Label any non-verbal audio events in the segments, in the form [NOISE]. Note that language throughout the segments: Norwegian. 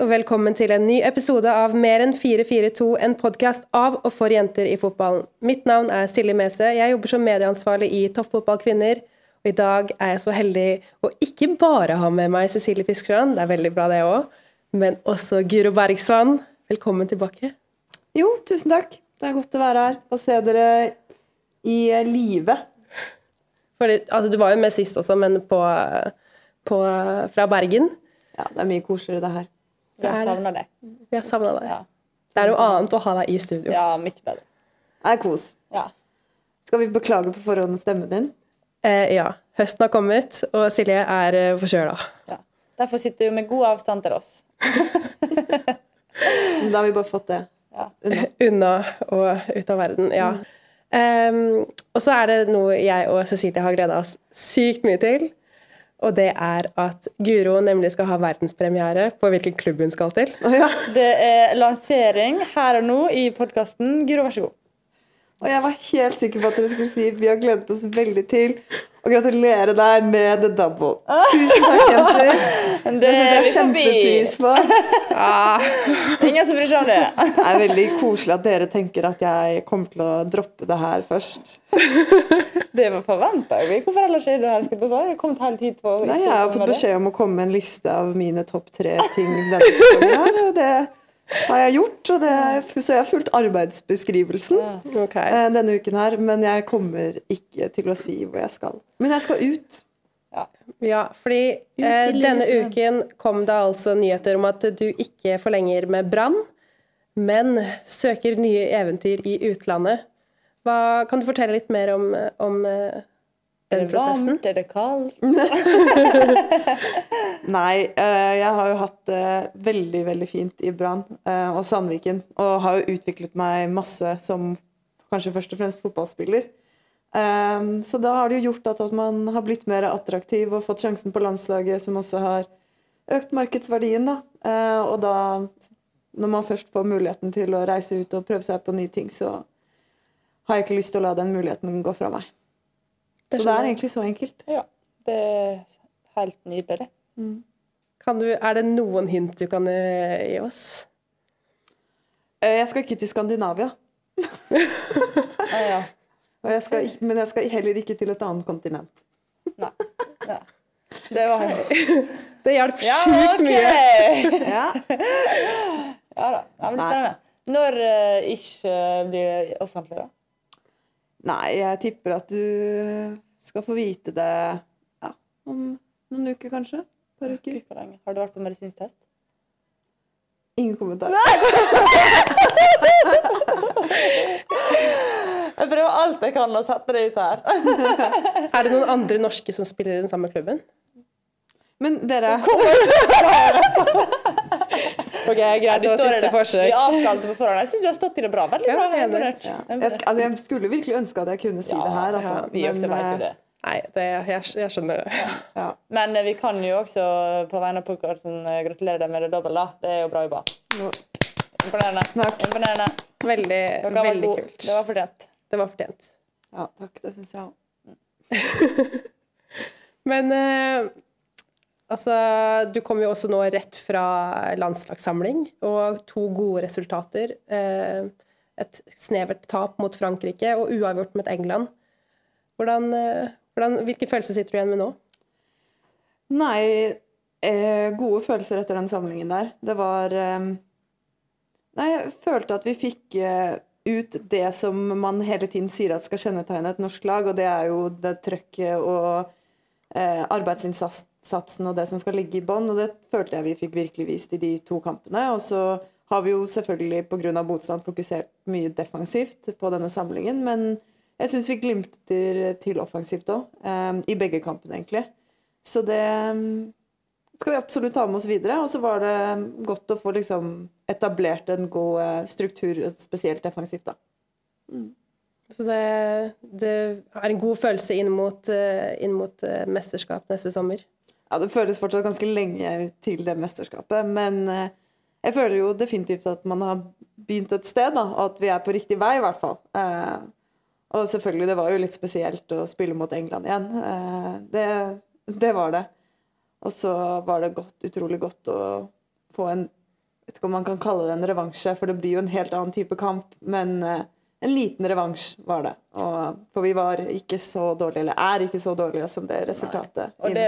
og velkommen til en ny episode av Mer enn 442, en podkast av og for jenter i fotballen. Mitt navn er Silje Mese. Jeg jobber som medieansvarlig i Toppfotballkvinner. Og i dag er jeg så heldig å ikke bare ha med meg Cecilie Fiskestrand, det er veldig bra det òg, men også Guro Bergsvann. Velkommen tilbake. Jo, tusen takk. Det er godt å være her og se dere i live. Fordi, altså, du var jo med sist også, men på, på, fra Bergen. Ja, det er mye koseligere, det her. Vi har savna det. Vi har savna det. Ja. Det er noe annet å ha deg i studio. ja, mye bedre. Det er kos. Ja. Skal vi beklage på forhånd stemmen din? Eh, ja. Høsten har kommet, og Silje er eh, forkjøla. ja. Derfor sitter du med god avstand til oss. [LAUGHS] Da har vi bare fått det Ja. unna. [LAUGHS] Unna og ut av verden. Ja. Em, og så er det noe jeg og Cecilie har gleda oss sykt mye til. Og det er at Guro nemlig skal ha verdenspremiere på hvilken klubb hun skal til. Oh, ja. Det er lansering her og nå i podkasten. Guro, vær så god. Og jeg var helt sikker på at dere skulle si vi har gledet oss veldig til å gratulere deg med the double. Tusen takk, jenter. [LAUGHS] Det setter er jeg kjempepris på. Ingen som bryr seg om det. Det er veldig koselig at dere tenker at jeg kommer til å droppe det her først. Det forventa vi. Hvorfor ellers er du her? Skal jeg si? Jeg har kommet helt hit for Nei, jeg har fått beskjed om å komme med en liste av mine topp tre ting denne sesongen her, og det har jeg gjort. Og det, så jeg har fulgt arbeidsbeskrivelsen Ja. Ok. eh, denne uken her, men jeg kommer ikke til å si hvor jeg skal. Men jeg skal ut. Ja, fordi eh, denne uken kom det altså nyheter om at du ikke forlenger med Brann, men søker nye eventyr i utlandet. Hva, kan du fortelle litt mer om, om eh, Er det varmt? Er det kaldt? Nei, eh, jeg har jo hatt det veldig, veldig fint i Brann eh, og Sandviken. Og har jo utviklet meg masse som kanskje først og fremst fotballspiller. Um, så da har det jo gjort at, man har blitt mer attraktiv og fått sjansen på landslaget, som også har økt markedsverdien. Da. Eh, og da, når man først får muligheten til å reise ut og prøve seg på nye ting, så har jeg ikke lyst til å la den muligheten gå fra meg. Det Så det er egentlig så enkelt. Ja. Det er helt nydelig, det. Kan du, er det noen hint du kan eh, gi oss? Eh, jeg skal ikke til Skandinavia. [LAUGHS] Ah, ja. Og jeg skal, men jeg skal heller ikke til et annet kontinent. Nei. Ja. Det var [LAUGHS] Det hjalp Ja, sjukt ok! mye. Ja. Ja da. Det blir spennende. Når uh, ikke blir det offentlig, da? Nei, jeg tipper at du skal få vite det ja, om noen uker, kanskje. Et par uker. Har du vært på medisinsk test? Ingen kommentar. Jeg prøver alt jeg kan å sette det ut her. Er det noen andre norske som spiller i den samme klubben? Men dere Ok, greit, det var siste forsøk. Vi avkalte på forhånd. Jeg syns du har stått i det bra. Veldig bra. Jeg ja. Jeg altså, jeg skulle virkelig ønske at jeg kunne si Ja, det her, altså. ja, Vi også Men, vet jo eh, det. Nei, det, jeg, jeg skjønner det. ja. Men eh, vi kan jo også på vegne av podkasten gratulere deg med det da. Det er jo bra jobba. Jo. Imponerende. Snakk. Imponerende. Veldig, veldig kult. Det var fortjent. Det var fortjent. ja, takk. Det syns jeg òg. [LAUGHS] Men eh, altså Du kom jo også nå rett fra landslagssamling og to gode resultater. Eh, et snevert tap mot Frankrike og uavgjort mot England. Hvordan, eh, hvordan, hvilke følelser sitter du igjen med nå? Nei, eh, gode følelser etter den samlingen der. Det var Nei, jeg følte at vi fikk ut det som man hele tiden sier at skal kjennetegne et norsk lag, og det er jo det trøkket og eh, arbeidsinnsatsen og det som skal ligge i bånn, og det følte jeg vi fikk virkelig vist i de to kampene. Og så har vi jo selvfølgelig pga. motstand fokusert mye defensivt på denne samlingen, men jeg syns vi glimter til offensivt òg, eh, i begge kampene, egentlig. Så det mm, skal vi absolutt ta med oss videre. Og så var det godt å få liksom etablert en god eh, struktur, spesielt defensivt, da. Så det, det er en god følelse inn mot, eh, inn mot eh, mesterskap neste sommer. Ja, det føles fortsatt ganske lenge til det mesterskapet, men eh, jeg føler jo definitivt at man har begynt et sted, da, og at vi er på riktig vei, i hvert fall. Eh, og selvfølgelig, det var jo litt spesielt å spille mot England igjen. Eh, det, det var det. Og så var det godt, utrolig godt å få en vet ikke om man kan kalle det en revansje, for det blir jo en helt annen type kamp. Men en liten revansj var det. Og, for vi var ikke så dårlige, eller er ikke så dårlige som det resultatet Og i det,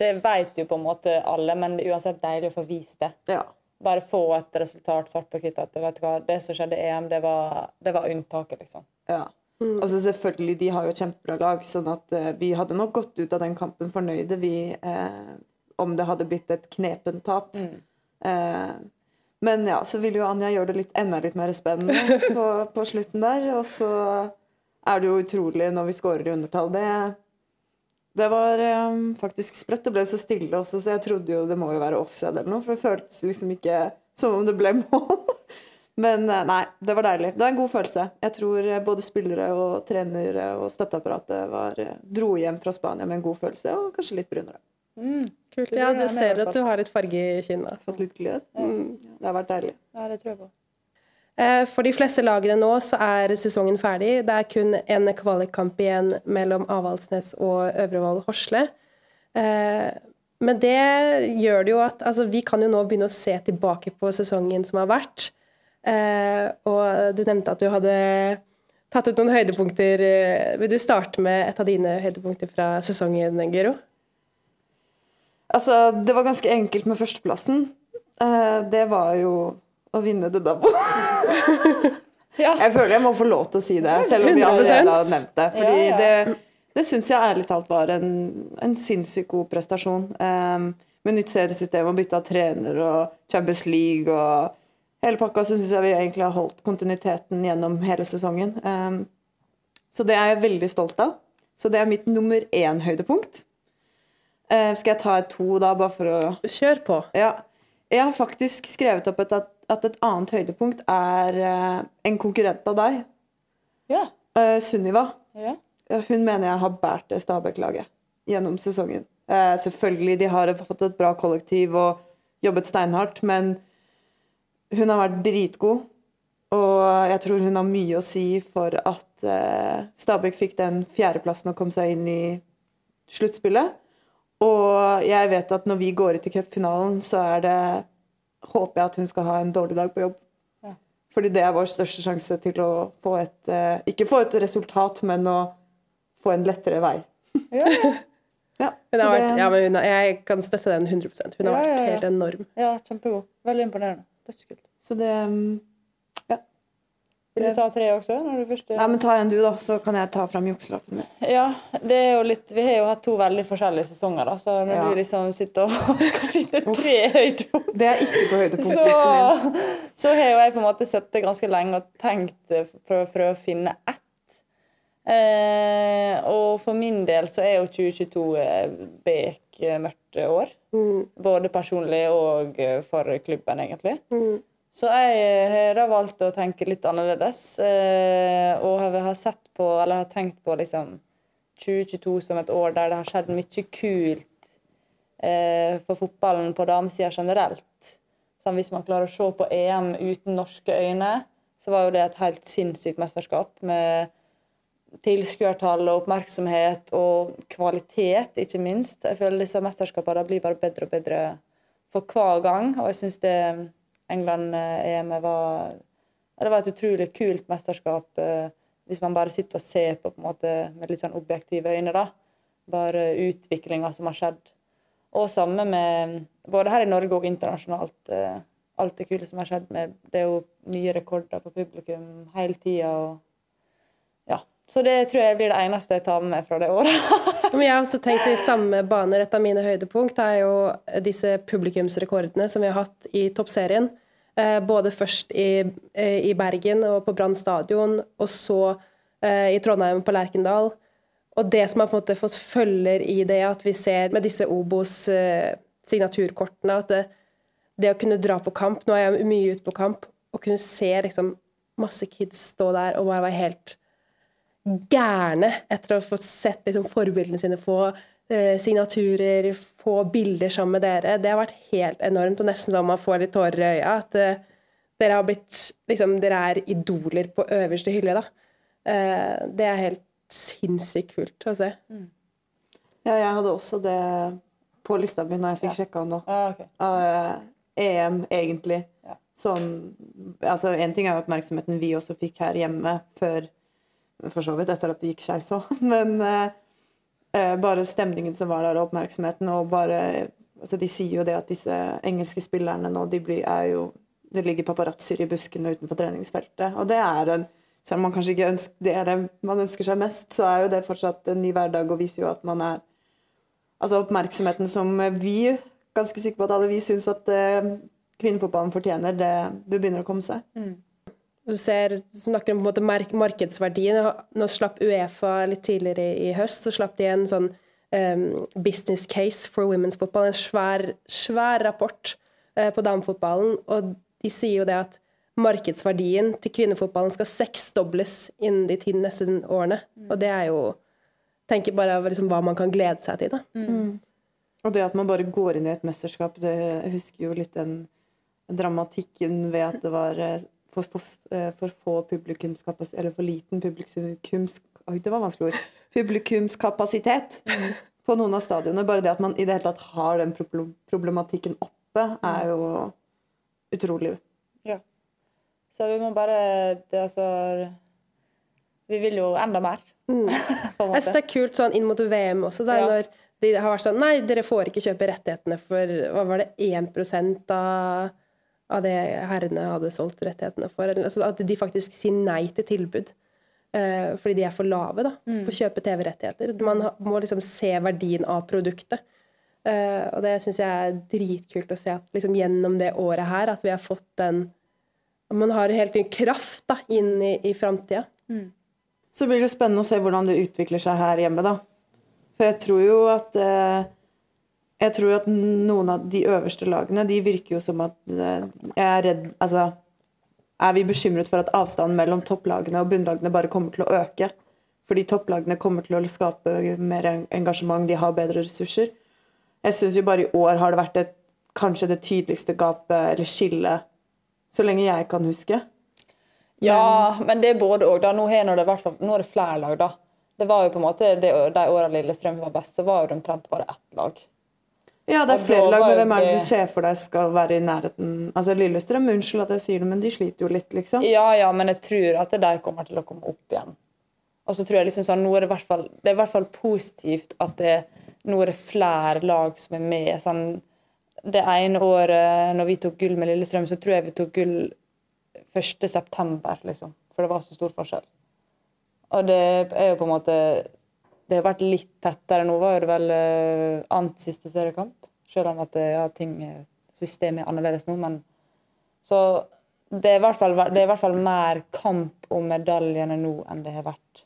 det vet jo på en måte alle, men det er uansett deilig å få vist det. Ja. Bare få et resultat svart på hvitt. At vet du hva, det som skjedde i EM, det var, det var unntaket, liksom. ja. Altså selvfølgelig, De har jo et kjempebra lag, sånn at uh, vi hadde nok gått ut av den kampen fornøyde vi uh, om det hadde blitt et knepent tap. Eh, men ja, så vil jo Anja gjøre det litt, enda litt mer spennende på, på slutten der. Og så er det jo utrolig når vi scorer i undertall. Det, det var um, faktisk sprøtt. Det ble så stille også, så jeg trodde jo det må jo være offside eller noe. For det føltes liksom ikke som om det ble mål. Men eh, nei, det var deilig. Det var en god følelse. Jeg tror eh, både spillere og trenere og støtteapparatet var, eh, dro hjem fra Spania med en god følelse, og kanskje litt brunere. Kult. Ja, du ser at du har litt farge i kinna. Fått litt glød. Mm. det har vært deilig. Ja, det tror jeg på. Eh, For de fleste lagene nå så er sesongen ferdig. Det er kun en kvalikkamp igjen mellom Avaldsnes og Øvrevoll Horsle. Eh, Men det gjør det jo at altså, vi kan jo nå begynne å se tilbake på sesongen som har vært. Eh, Og du nevnte at du hadde tatt ut noen høydepunkter. Vil du starte med et av dine høydepunkter fra sesongen, Guro? Altså, det var ganske enkelt med førsteplassen. Eh, det var jo å vinne The Double. [LAUGHS] Ja. Jeg føler jeg må få lov til å si det, selv om vi allerede har nevnt det. Fordi Ja, ja. det, det syns jeg ærlig talt var en, en sinnssykt god prestasjon. Um, med nytt seriesystem og bytte av trener og Champions League og hele pakka, så syns jeg vi egentlig har holdt kontinuiteten gjennom hele sesongen. Um, så det er jeg veldig stolt av. Så det er mitt nummer én høydepunkt. Eh, skal jeg ta et to, da, bare for å Kjør på. Ja. Jeg har faktisk skrevet opp et, at, et annet høydepunkt er eh, en konkurrent av deg, Ja. uh, Sunniva. ja. Eh, Hun mener jeg har båret det Stabæk-laget gjennom sesongen. Eh, selvfølgelig, de har fått et bra kollektiv og jobbet steinhardt, men hun har vært dritgod. Og jeg tror hun har mye å si for at eh, Stabæk fikk den fjerdeplassen og kom seg inn i sluttspillet. Og jeg vet at når vi går ut i cupfinalen, så er det Håper jeg at hun skal ha en dårlig dag på jobb. Ja. Fordi det er vår største sjanse til å få et eh, Ikke få et resultat, men å få en lettere vei. Ja, ja. [LAUGHS] Ja, så vært, ja, men hun har, jeg kan støtte den 100 Hun har Ja, vært ja. helt enorm. ja kjempegod. Veldig imponerende. Dødskult. Så det mm, Vil du ta tre også? Når du først Nei, men ta en du, da, så kan jeg ta fram jukselappen min. Ja, det er jo litt Vi har jo hatt to veldig forskjellige sesonger, da, så når Ja. du liksom sitter og [LAUGHS] skal finne tre høydepunkt, Det er ikke på høydepunktlisten min. så, så har jo jeg på en måte sittet ganske lenge og tenkt eh, for å prøve å finne ett. Eh, og for min del så er jo 2022 eh, bekmørkt år. Mm. Både personlig og eh, for klubben, egentlig. Mm. Så jeg har da valgt å tenke litt annerledes. Eh, og har sett på, eller har tenkt på liksom 2022 som et år der det har skjedd mye kult eh, for fotballen på damesida generelt. Sånn, hvis man klarer å se på EM uten norske øyne, så var jo det et helt sinnssykt mesterskap med tilskuertall og oppmerksomhet og kvalitet, ikke minst. Jeg føler disse mesterskapene blir bare bedre og bedre for hver gang. Og jeg syns det England-EM var Det var et utrolig kult mesterskap eh, hvis man bare sitter og ser på, på måte, med litt sånn objektive øyne. da. Bare utviklinga som har skjedd. Og samme med både her i Norge og internasjonalt. eh, alt det kule som har skjedd med Det er jo nye rekorder på publikum hele tida. Så det tror jeg blir det eneste jeg tar med meg fra det året. [LAUGHS] Jeg har også tenkt i samme baner. Et av mine høydepunkt er jo disse publikumsrekordene som vi har hatt i toppserien. Eh, både først i, eh, i Bergen og på Brann stadion, og så eh, i Trondheim på Lerkendal. Og det som har på en måte fått følger i det, at vi ser med disse Obos-signaturkortene at det, det å kunne dra på kamp Nå er jeg mye ute på kamp, og kunne se liksom masse kids stå der og bare være helt gærne etter å få sett liksom, forbildene sine få eh, signaturer, få bilder sammen med dere. Det har vært helt enormt, og nesten sånn man får litt tårer i øya. At eh, dere har blitt liksom, Dere er idoler på øverste hylle, da. Eh, det er helt sinnssykt kult å se. Ja, jeg hadde også det på lista mi når jeg fikk Ja. sjekka nå. Ah, okay. Av, eh, EM, egentlig. Ja. Sånn Altså, én ting er oppmerksomheten vi også fikk her hjemme før For så vidt etter at det gikk skeis òg, [LAUGHS] men eh, eh, bare stemningen som var der, og oppmerksomheten, og bare Altså, de sier jo det at disse engelske spillerne nå, de blir, er jo Det ligger paparazzoer i buskene utenfor treningsfeltet, og det er en selv om man kanskje ikke ønsker, det det man ønsker seg mest, så er jo det fortsatt en ny hverdag og viser jo at man er Altså oppmerksomheten som vi, ganske sikre på at alle vi syns at eh, kvinnefotballen fortjener, det, det begynner å komme seg. Du ser, snakker om på en måte mark markedsverdien. Nå slapp Uefa litt tidligere i, i høst, så slapp de en sånn um, business case for women's football, en svær, svær rapport uh, på damefotballen. Og de sier jo det at markedsverdien til kvinnefotballen skal seksdobles innen de ti neste årene. Og det er jo tenker bare over liksom hva man kan glede seg til. da. Og det at man bare går inn i et mesterskap, det jeg husker jo litt den dramatikken ved at det var eh, for, for, eh, for få publikumskapasitet Eller for liten publikums... Oi, det var vanskelig ord. Publikumskapasitet på noen av stadionene. Bare det at man i det hele tatt har den problematikken oppe, er jo utrolig. Ja. Så vi må bare det, altså, Vi vil jo enda mer, [LAUGHS] Mm. en Jeg synes det er kult sånn inn mot VM også, der, Ja. når de har vært sånn Nei, dere får ikke kjøpe rettighetene for hva var det, 1% av, av det herrene hadde solgt rettighetene for. Altså, at de faktisk sier nei til tilbud. eh, fordi de er for lave da, for å kjøpe TV-rettigheter. Man må liksom se verdien av produktet. Eh, og det syns jeg er dritkult å se at liksom, gjennom det året her at vi har fått den at Man har en helt ny kraft da, inn i, i framtida. Så blir det spennende å se hvordan det utvikler seg her hjemme, da. For jeg tror jo at eh, Jeg tror at noen av de øverste lagene, de virker jo som at eh, Jeg er redd Altså er vi bekymret for at avstanden mellom topplagene og bunnlagene bare kommer til å øke? Fordi topplagene kommer til å skape mer engasjement, de har bedre ressurser. Jeg syns jo bare i år har det vært et, kanskje det tydeligste gapet, eller skillet, så lenge jeg kan huske. Ja, men det er både og. da. Nå nå er det flere lag, da. Det var jo på en måte, det, De årene Lillestrøm var best, så var det omtrent bare ett lag. Ja, det er flere lag, men hvem er det det- du ser for deg skal være i nærheten? Altså Lillestrøm, unnskyld at jeg sier det, men de sliter jo litt, liksom. Ja, ja, men jeg tror at de kommer til å komme opp igjen. Og så tror jeg liksom sånn, nå er det, hvert fall, det er i hvert fall positivt at det, nå er det flere lag som er med. Sånn, det ene året når vi tok gull med Lillestrøm, så tror jeg vi tok gull 1. september, liksom. For det var så stor forskjell. Og det er jo på en måte Det har vært litt tettere. Nå var det vel uh, annet siste seriekamp. Selv om at ja, ting, er- systemet er annerledes nå, men så det er, i hvert fall, det er i hvert fall mer kamp om medaljene nå enn det har vært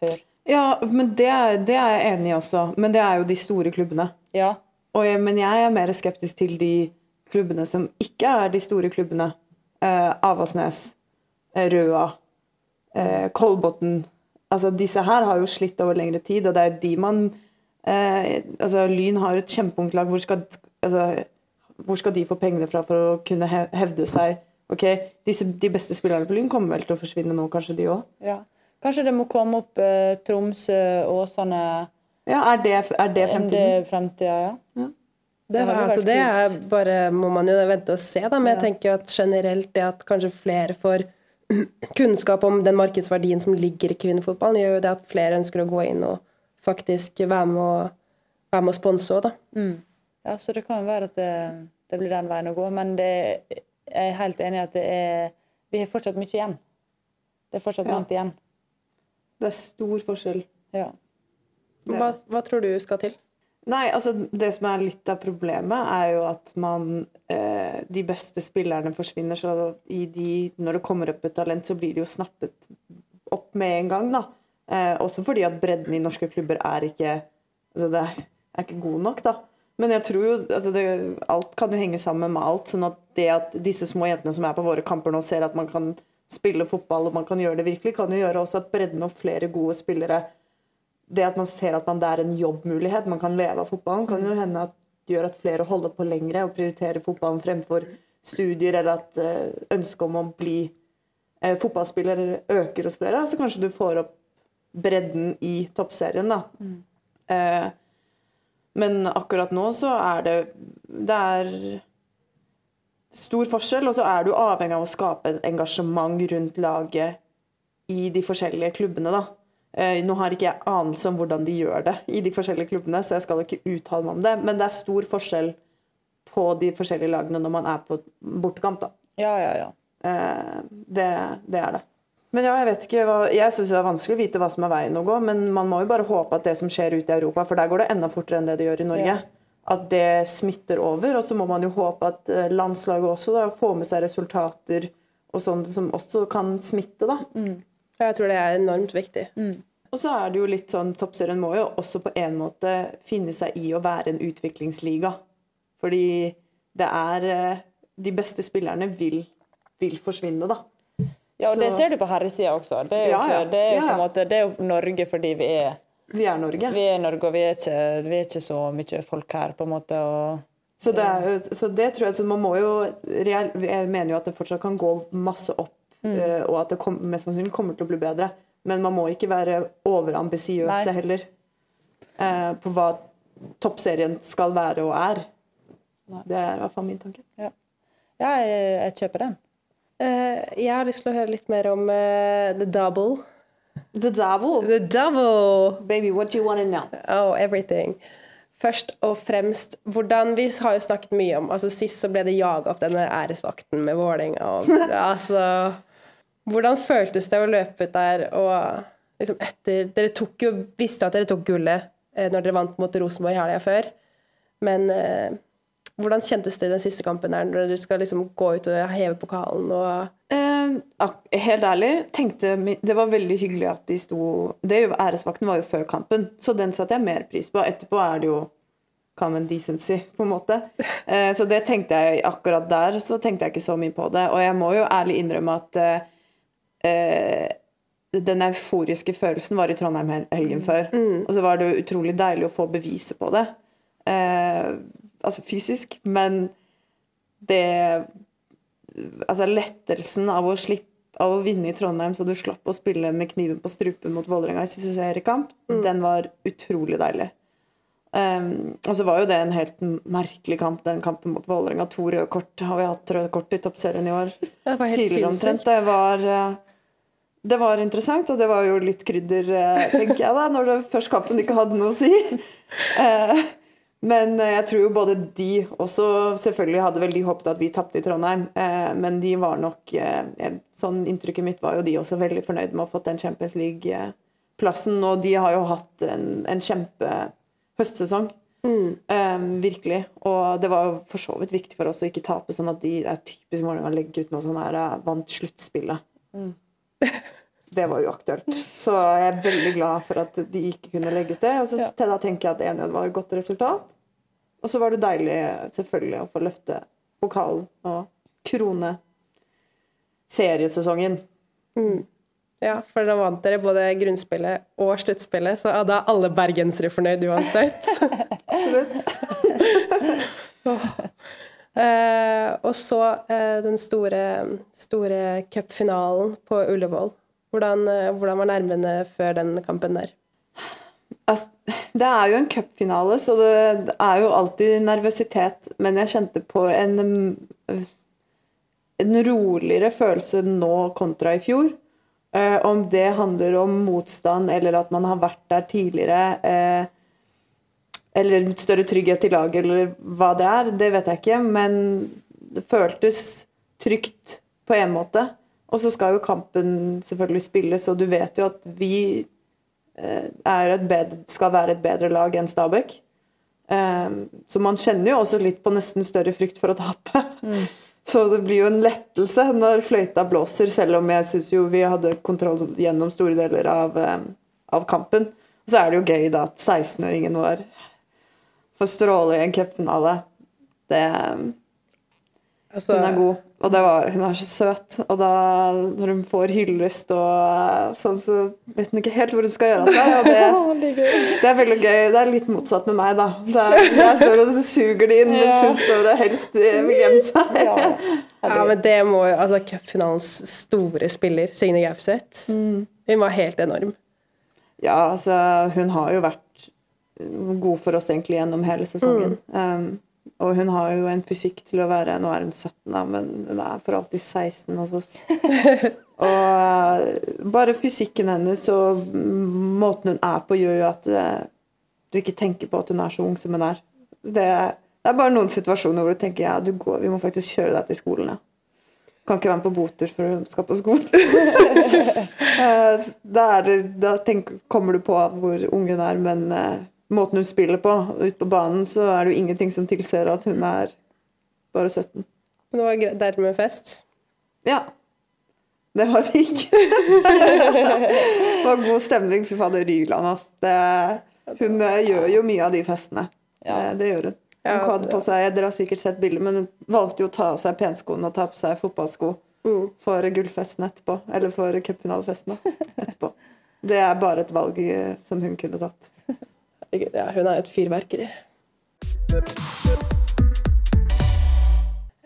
før. Ja, men det det er jeg enig i også. Men det er jo de store klubbene. Ja. Jeg, men jeg er mer skeptisk til de klubbene som ikke er de store klubbene. Eh, Avaldsnes, eh, Røa, eh, Kolbotn. Altså, disse her har jo slitt over lengre tid, og det er de man eh, altså, Lyn har et kjempeungt lag. Hvor skal, altså, hvor skal de få pengene fra for å kunne hevde seg? Ok, disse, De beste spillerne på Lyn kommer vel til å forsvinne nå, kanskje de òg? ja. Kanskje det må komme opp eh, Tromsø, Åsane Ja, er det, er det fremtiden? det fremtida, ja. Det, Det altså, det er bare må man jo vente og se, da. Men jeg tenker jo at generelt det at kanskje flere får kunnskap om den markedsverdien som ligger i kvinnefotballen, gjør jo det at flere ønsker å gå inn og faktisk være med og, være med og sponse òg, da. Ja, så det kan jo være at det, det blir den veien å gå. Men det, jeg er helt enig i at det er Vi har fortsatt mye igjen. Det er fortsatt Ja. langt igjen. Det er stor forskjell. Ja. Hva, hva tror du skal til? Nei, altså det som er litt av problemet, er jo at man eh, De beste spillerne forsvinner, så de, når det kommer opp et talent, så blir de jo snappet opp med en gang, da. Eh, også fordi at bredden i norske klubber er ikke altså det er ikke god nok, da. Men jeg tror jo altså det, Alt kan jo henge sammen med alt. sånn at det at disse små jentene som er på våre kamper nå, ser at man kan spille fotball og man kan gjøre det virkelig, kan jo gjøre også at bredden og flere gode spillere det at man ser at man, det er en jobbmulighet, man kan leve av fotballen, kan jo hende at gjør at flere holder på lengre og prioriterer fotballen fremfor studier, eller at eh, ønsket om å bli eh, fotballspiller øker hos flere. Så kanskje du får opp bredden i toppserien, da. Eh, men akkurat nå så er det Det er stor forskjell, og så er du avhengig av å skape et engasjement rundt laget i de forskjellige klubbene, da. Eh, nå har ikke jeg anelse om hvordan de gjør det i de forskjellige klubbene, så jeg skal ikke uttale meg om det, men det er stor forskjell på de forskjellige lagene når man er på bortekamp, da. Ja, ja, ja. Eh, det, det er det. Men ja, jeg vet ikke hva, jeg syns det er vanskelig å vite hva som er veien å gå, men man må jo bare håpe at det som skjer ute i Europa, for der går det enda fortere enn det det gjør i Norge, at det smitter over. Og så må man jo håpe at eh, landslaget også da, får med seg resultater og sånt som også kan smitte, da. Jeg tror det er enormt viktig. Og så er det jo litt sånn, Toppserien må jo også på en måte finne seg i å være en utviklingsliga. Fordi det er eh, De beste spillerne vil, vil forsvinne, da. Ja, og det ser du på herresida også. Det er jo, Ja, ja. ikke, det er jo Ja, på en måte, det er jo Norge fordi vi er, Vi er Norge. vi er Norge, og vi er, ikke, vi er ikke så mye folk her, på en måte. Og, Så det, er, så det tror jeg så Man må jo Jeg mener jo at det fortsatt kan gå masse opp, eh, og at det kom, mest sannsynlig kommer til å bli bedre. Men man må ikke være overambisiøse heller eh, på hva toppserien skal være og er. Det er i hvert fall min tanke. ja, ja jeg, jeg kjøper den. Uh, jeg har lyst til å høre litt mer om uh, The Double. The Double? The Double! Baby, what do you want to know? Oh, everything. Først og fremst, hvordan Vi har jo snakket mye om altså Sist så ble det jaga opp denne æresvakten med Vålerenga. [LAUGHS] Altså Hvordan føltes det å løpe ut der og liksom etter Dere tok jo, visste at dere tok gullet eh, når dere vant mot Rosenborg helga før, men eh, hvordan kjentes det i den siste kampen der, når dere skal liksom gå ut og heve pokalen og Eh, helt ærlig, tenkte det var veldig hyggelig at de sto det jo, Æresvakten var jo før kampen, så den satte jeg mer pris på. Etterpå er det jo common decency, på en måte. Eh, så det tenkte jeg akkurat der, så tenkte jeg ikke så mye på det. Og jeg må jo ærlig innrømme at eh, den euforiske følelsen var i Trondheim helgen før. Og så var det utrolig deilig å få beviset på det. Eh, altså fysisk. Men det altså lettelsen av å slippe av å vinne i Trondheim så du slapp å spille med kniven på strupen mot Vålerenga i siste seriekamp, den var utrolig deilig. Um, og så var jo det en helt merkelig kamp, den kampen mot Vålerenga. To røde kort har vi hatt røde kort i toppserien i år. [LAUGHS] Det var helt Tidligere omtrent. Det var, eh, det var interessant, og det var jo litt krydder, eh, tenker jeg, da, når det først kampen ikke hadde noe å si. Eh, Men eh, jeg tror jo både de også selvfølgelig hadde vel de håpet at vi tapte i Trondheim. Men de var nok Sånn inntrykket mitt var jo de også veldig fornøyd med å ha fått den Champions League-plassen. Og de har jo hatt en, en kjempe høstsesong. Eh, virkelig. Og det var jo for så vidt viktig for oss å ikke tape, sånn at de det er typisk Vålerenga å legge ut noe sånn her vant sluttspillet. [LAUGHS] Det var uaktuelt. Så jeg er veldig glad for at de ikke kunne legge ut det. Og så Ja. da tenker jeg at 1-1 var et godt resultat. Og så var det deilig selvfølgelig å få løfte pokalen og krone seriesesongen. Ja, for da vant dere både grunnspillet og sluttspillet, så da er alle bergensere fornøyd uansett. [LAUGHS] Absolutt. [LAUGHS] Eh, og så eh, den store, store cupfinalen på Ullevål. Hvordan, eh, hvordan var nervene før den kampen der? Det er jo en cupfinale, så det, er jo alltid nervøsitet. Men jeg kjente på en, en roligere følelse nå kontra i fjor. Eh, om det handler om motstand, eller at man har vært der tidligere, eh, eller større trygghet i laget, eller hva det er, det vet jeg ikke. Men det føltes trygt på en måte. Og så skal jo kampen selvfølgelig spilles, og du vet jo at vi eh, bedre, skal være et bedre lag enn Stabæk. Eh, Så man kjenner jo også litt på nesten større frykt for å tape. [LAUGHS] Så det blir jo en lettelse når fløyta blåser, selv om jeg syns jo vi hadde kontroll gjennom store deler av, eh, av kampen. Og så er det jo gøy da at 16-åringen vår får stråle i en cupfinale. Det Altså, Hun er god, og det var, hun er så søt. Og da, når hun får hyllest og sånn, så vet hun ikke helt hvor hun skal gjøre av seg. Det, [LAUGHS] det er veldig gøy. Det er litt motsatt med meg, da. Der, er, [LAUGHS] jeg står og suger det inn, mens hun står og helst vil gjemme seg. Ja. [LAUGHS] ja, men det må jo Altså, cupfinalens store spiller, Signe Gaupseth, hun var helt enorm. Ja, altså, hun har jo vært god for oss egentlig gjennom hele sesongen. Um, Og hun har jo en fysikk til å være Nå er hun 17, da, men hun er for alltid 16 hos oss. [LAUGHS] og uh, bare fysikken hennes og måten hun er på, gjør jo at uh, du ikke tenker på at hun er så ung som hun er. Det, det er bare noen situasjoner hvor du tenker ja, du går, vi må faktisk kjøre deg til skolen. Ja. Kan ikke være med på boter før du skal på skolen. [LAUGHS] [LAUGHS] Eh, da, det, da tenk, kommer du på hvor ung hun er, men uh, måten hun spiller på ute på banen, så er det jo ingenting som tilsier at hun er bare 17. Men det var dermed fest? Ja. Det var det ikke. [LAUGHS] det var god stemning. Fy fader, Ryland, altså. hun uh, gjør jo mye av de festene. Ja. det gjør hun. Hun hadde på seg, Dere har sikkert sett bildet, men hun valgte jo å ta av seg penskoene og ta på seg fotballsko mm. for gullfesten etterpå. Eller for cupfinalefesten etterpå. [LAUGHS] Det er bare et valg eh, som hun kunne tatt. Ja, hun er et fyrverkeri.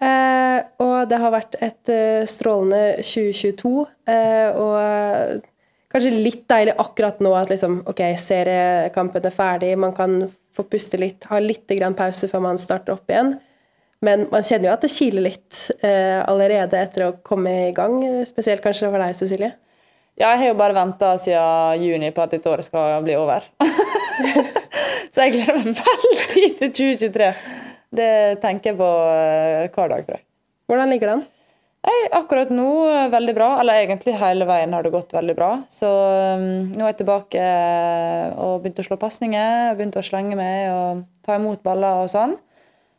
Eh, og det har vært et eh, strålende 2022. Eh, og kanskje litt deilig akkurat nå at liksom, ok, seriekampen er ferdig, man kan få puste litt, ha litt pause før man starter opp igjen. Men man kjenner jo at det kiler litt eh, allerede etter å komme i gang, spesielt kanskje for deg, Cecilie? Ja, jeg har jo bare venta siden juni på at dette året skal bli over. [LAUGHS] Så jeg gleder meg veldig til 2023. Det tenker jeg på eh, hver dag, tror jeg. Hvordan ligger det an? Hey, akkurat nå eh, veldig bra. Eller egentlig hele veien har det gått veldig bra. Så um, nå er jeg tilbake og begynt å slå pasninger, begynt å slenge meg og ta imot baller og sånn.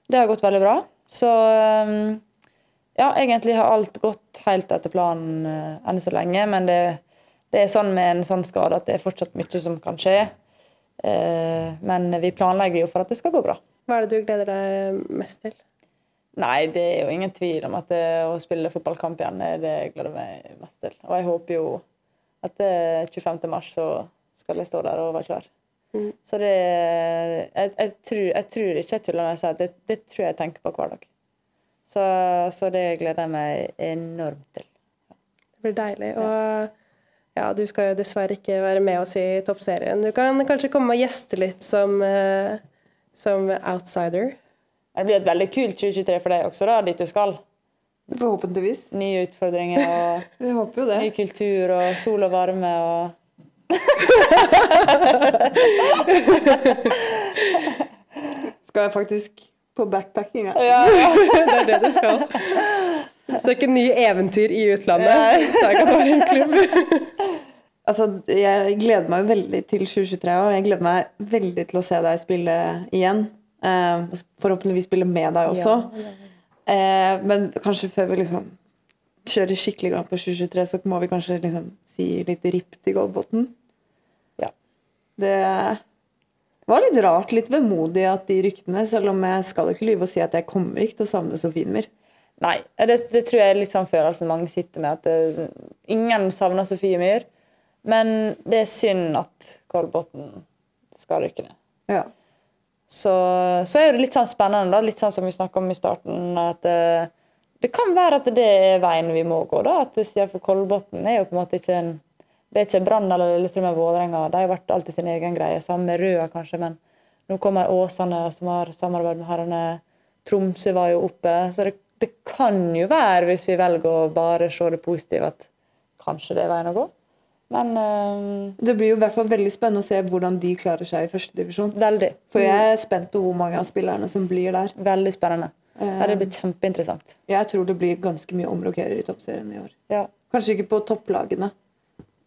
Det har gått veldig bra. Så um, ja, egentlig har alt gått helt etter planen uh, enn så lenge. Men det, det, er sånn med en sånn skade at det er fortsatt mye som kan skje. Uh, men vi planlegger jo for at det skal gå bra. Hva er det du gleder deg mest til? Nei, det er jo ingen tvil om at det, å spille fotballkamp igjen er det jeg gleder meg mest til. Og jeg håper jo at det 25. mars så skal jeg stå der og være klar. Mm. Så det jeg, jeg, tror, jeg, tror, ikke jeg tuller når jeg sier det, det, tror jeg tenker på hver dag. Så, så, det gleder jeg meg enormt til. Det blir deilig. Og ja, du skal jo dessverre ikke være med oss i toppserien. Du kan kanskje komme og gjeste litt som, uh, som outsider? Det blir et veldig kult 2023 for deg også, da, dit du skal. Forhåpentligvis. Nye utfordringer og [LAUGHS] Vi håper jo det. ny kultur og sol og varme og [LAUGHS] Skal jeg faktisk på backpacking? Ja, ja. [LAUGHS] det er det du skal. Søke nye eventyr i utlandet. Så jeg kan være en klubb. [LAUGHS] altså, jeg gleder meg veldig til 2023, og jeg gleder meg veldig til å se deg spille igjen. Eh, forhåpentligvis spille med deg også. Eh, men kanskje før vi liksom kjører skikkelig gang på 2023, så må vi kanskje liksom si litt ripp til Goldbotn. Ja. Det var litt rart, litt vemodig at de ryktene, selv om jeg skal ikke lyve og si at jeg kommer ikke til å savne Sofienmyr. Nei, det, det, tror jeg er litt sånn følelsen mange sitter med. At det, ingen savner Sofie Myhr. Men det er synd at Kolbotn skal rykke ned. Ja. Så, så, er det litt sånn spennende, da. litt sånn som vi snakka om i starten. at det, eh, det, kan være at det er veien vi må gå. da, at for Kolbotn er jo på en måte ikke en det er ikke Brann eller Lillestrøm eller Vålerenga. De har vært alltid sin egen greie. Sammen med Røa, kanskje, men nå kommer Åsane, som har samarbeid med herrene. Tromsø var jo oppe. Så det, det, kan jo være, hvis vi velger å bare se det positive, at kanskje det er veien å gå. Men uh, Det blir jo i hvert fall veldig spennende å se hvordan de klarer seg i førstedivisjon. For jeg er spent på hvor mange av spillerne som blir der. Veldig spennende. Uh, det blir kjempeinteressant. Jeg tror det blir ganske mye omrokerer i toppserien i år. Ja. Kanskje ikke på topplagene,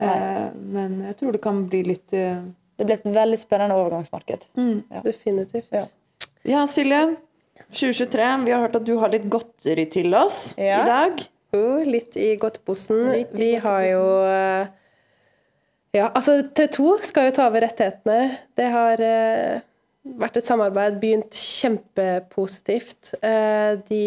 uh, men jeg tror det kan bli litt Det blir et veldig spennende overgangsmarked. Mm. Ja. Definitivt. Ja. ja, Silje. 2023. Vi har hørt at du har litt godteri til oss ja. i dag. Uh, litt i godteposen. Vi har jo ja, altså TV 2 skal jo ta over rettighetene. Det har uh, vært et samarbeid, begynt kjempepositivt. Uh, de,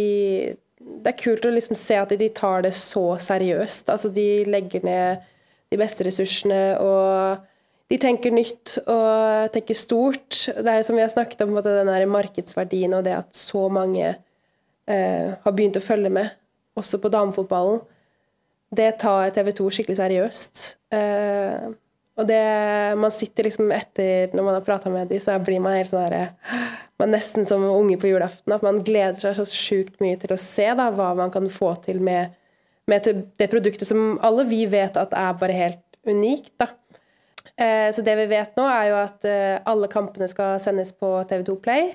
det er kult å liksom se at de tar det så seriøst. Altså, de legger ned de beste ressursene, og de tenker nytt og tenker stort. Det er som vi har snakket om, den der markedsverdien og det at så mange eh, har begynt å følge med, også på damefotballen det tar TV 2 skikkelig seriøst. Eh, og det, man sitter liksom etter, når man har prata med dem, så blir man helt sånn derre man Nesten som unge på julaften. At man gleder seg så sjukt mye til å se da, hva man kan få til med, med det produktet som alle vi vet at er bare helt unikt. da. Eh, så det vi vet nå, er jo at eh, alle kampene skal sendes på TV2 Play.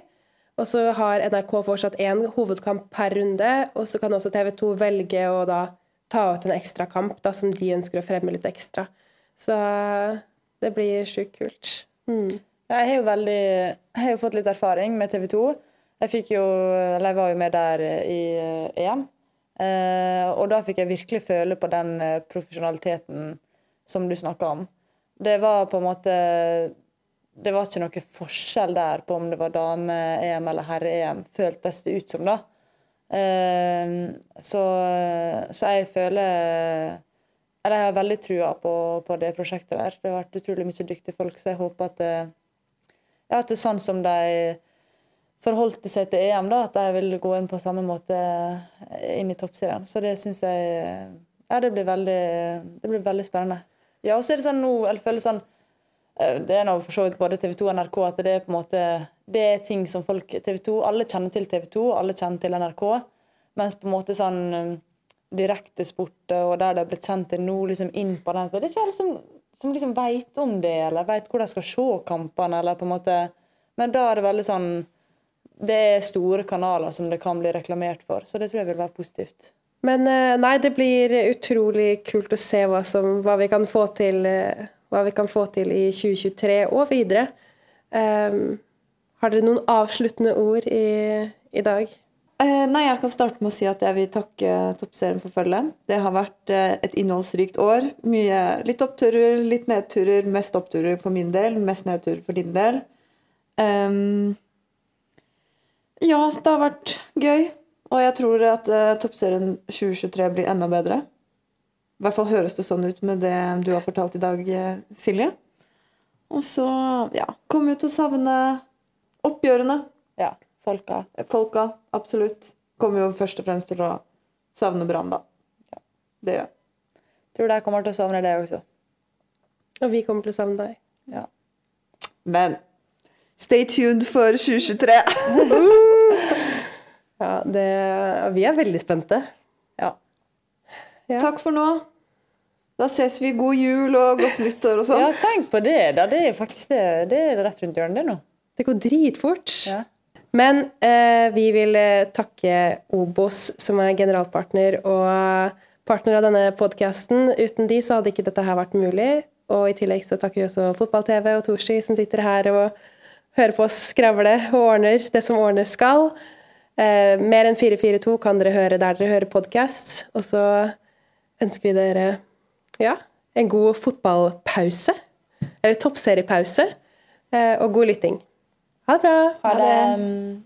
Og så har NRK fortsatt én hovedkamp per runde, og så kan også TV2 velge å da ta ut en ekstra kamp da, som de ønsker å fremme litt ekstra. Så det blir sjukt kult. Mm. Jeg har jo veldig Jeg har jo fått litt erfaring med TV 2. Jeg fikk jo Eller jeg var jo med der i EM. Eh, og da fikk jeg virkelig føle på den eh, profesjonaliteten som du snakker om. Det var på en måte Det var ikke noe forskjell der på om det var dame-EM eller herre-EM, føltes det ut som, da. Eh, så, så jeg føler eller jeg har veldig trua på, på, det prosjektet der. Det har vært utrolig mye dyktige folk, så jeg håper at det, ja, at det er sånn som de forholdt seg til EM, da, at de vil gå inn på samme måte inn i toppserien. Så det syns jeg Ja, det blir veldig, det blir veldig spennende. Ja, og så er det sånn nå Jeg føler sånn eh, Det er nå for så vidt både TV 2 og NRK at det er på en måte det er ting som folk TV 2, Alle kjenner til TV 2, alle kjenner til NRK. Mens på en måte sånn direktesport og der det har blitt sendt til nå, liksom inn på den. Det er ikke alle som, som liksom veit om det, eller veit hvor de skal se kampene, eller på en måte Men da er det veldig sånn Det er store kanaler som det kan bli reklamert for, så det tror jeg vil være positivt. Men eh, nei, det blir utrolig kult å se hva, som, hva, vi, kan til, eh, hva vi kan få til i 2023 og videre. Um, har dere noen avsluttende ord i, i dag? Eh, nei, Jeg kan starte med å si at jeg vil takke Toppserien for følget. Det har vært eh, et innholdsrikt år. Mye, litt oppturer, litt nedturer. Mest oppturer for min del, mest nedturer for din del. Um, ja, det har vært gøy. Og jeg tror at uh, Toppserien 2023 blir enda bedre. I hvert fall høres det sånn ut med det du har fortalt i dag, Silje. Og så, ja Kom ut og savne oppgjørene. Ja. Folka. Folka, absolutt. Kommer jo først og fremst til å savne Brann, da. Ja, det gjør jeg. Tror dere kommer til å savne det også. Og vi kommer til å savne deg. Ja. Men stay tuned for 2023. [LAUGHS] [LAUGHS] ja, det Vi er veldig spente. Ja. ja. Takk for nå. Da ses vi. God jul og godt nyttår og sånn. Ja, tenk på det. da. Det er faktisk det. Det er rett rundt hjørnet, det nå. Det går dritfort. Ja. Men eh, vi vil eh, takke Obos, som er generalpartner og partner av denne podkasten. Uten de så hadde ikke dette her vært mulig. Og i tillegg så takker vi også Fotball-TV og Torsi, som sitter her og hører på oss skravle og ordner det som ordnes skal. Eh, mer enn 442 kan dere høre der dere hører podkast. Og så ønsker vi dere ja, en god fotballpause. Eller toppseriepause. Eh, og god lytting. Ha det bra. Ha det.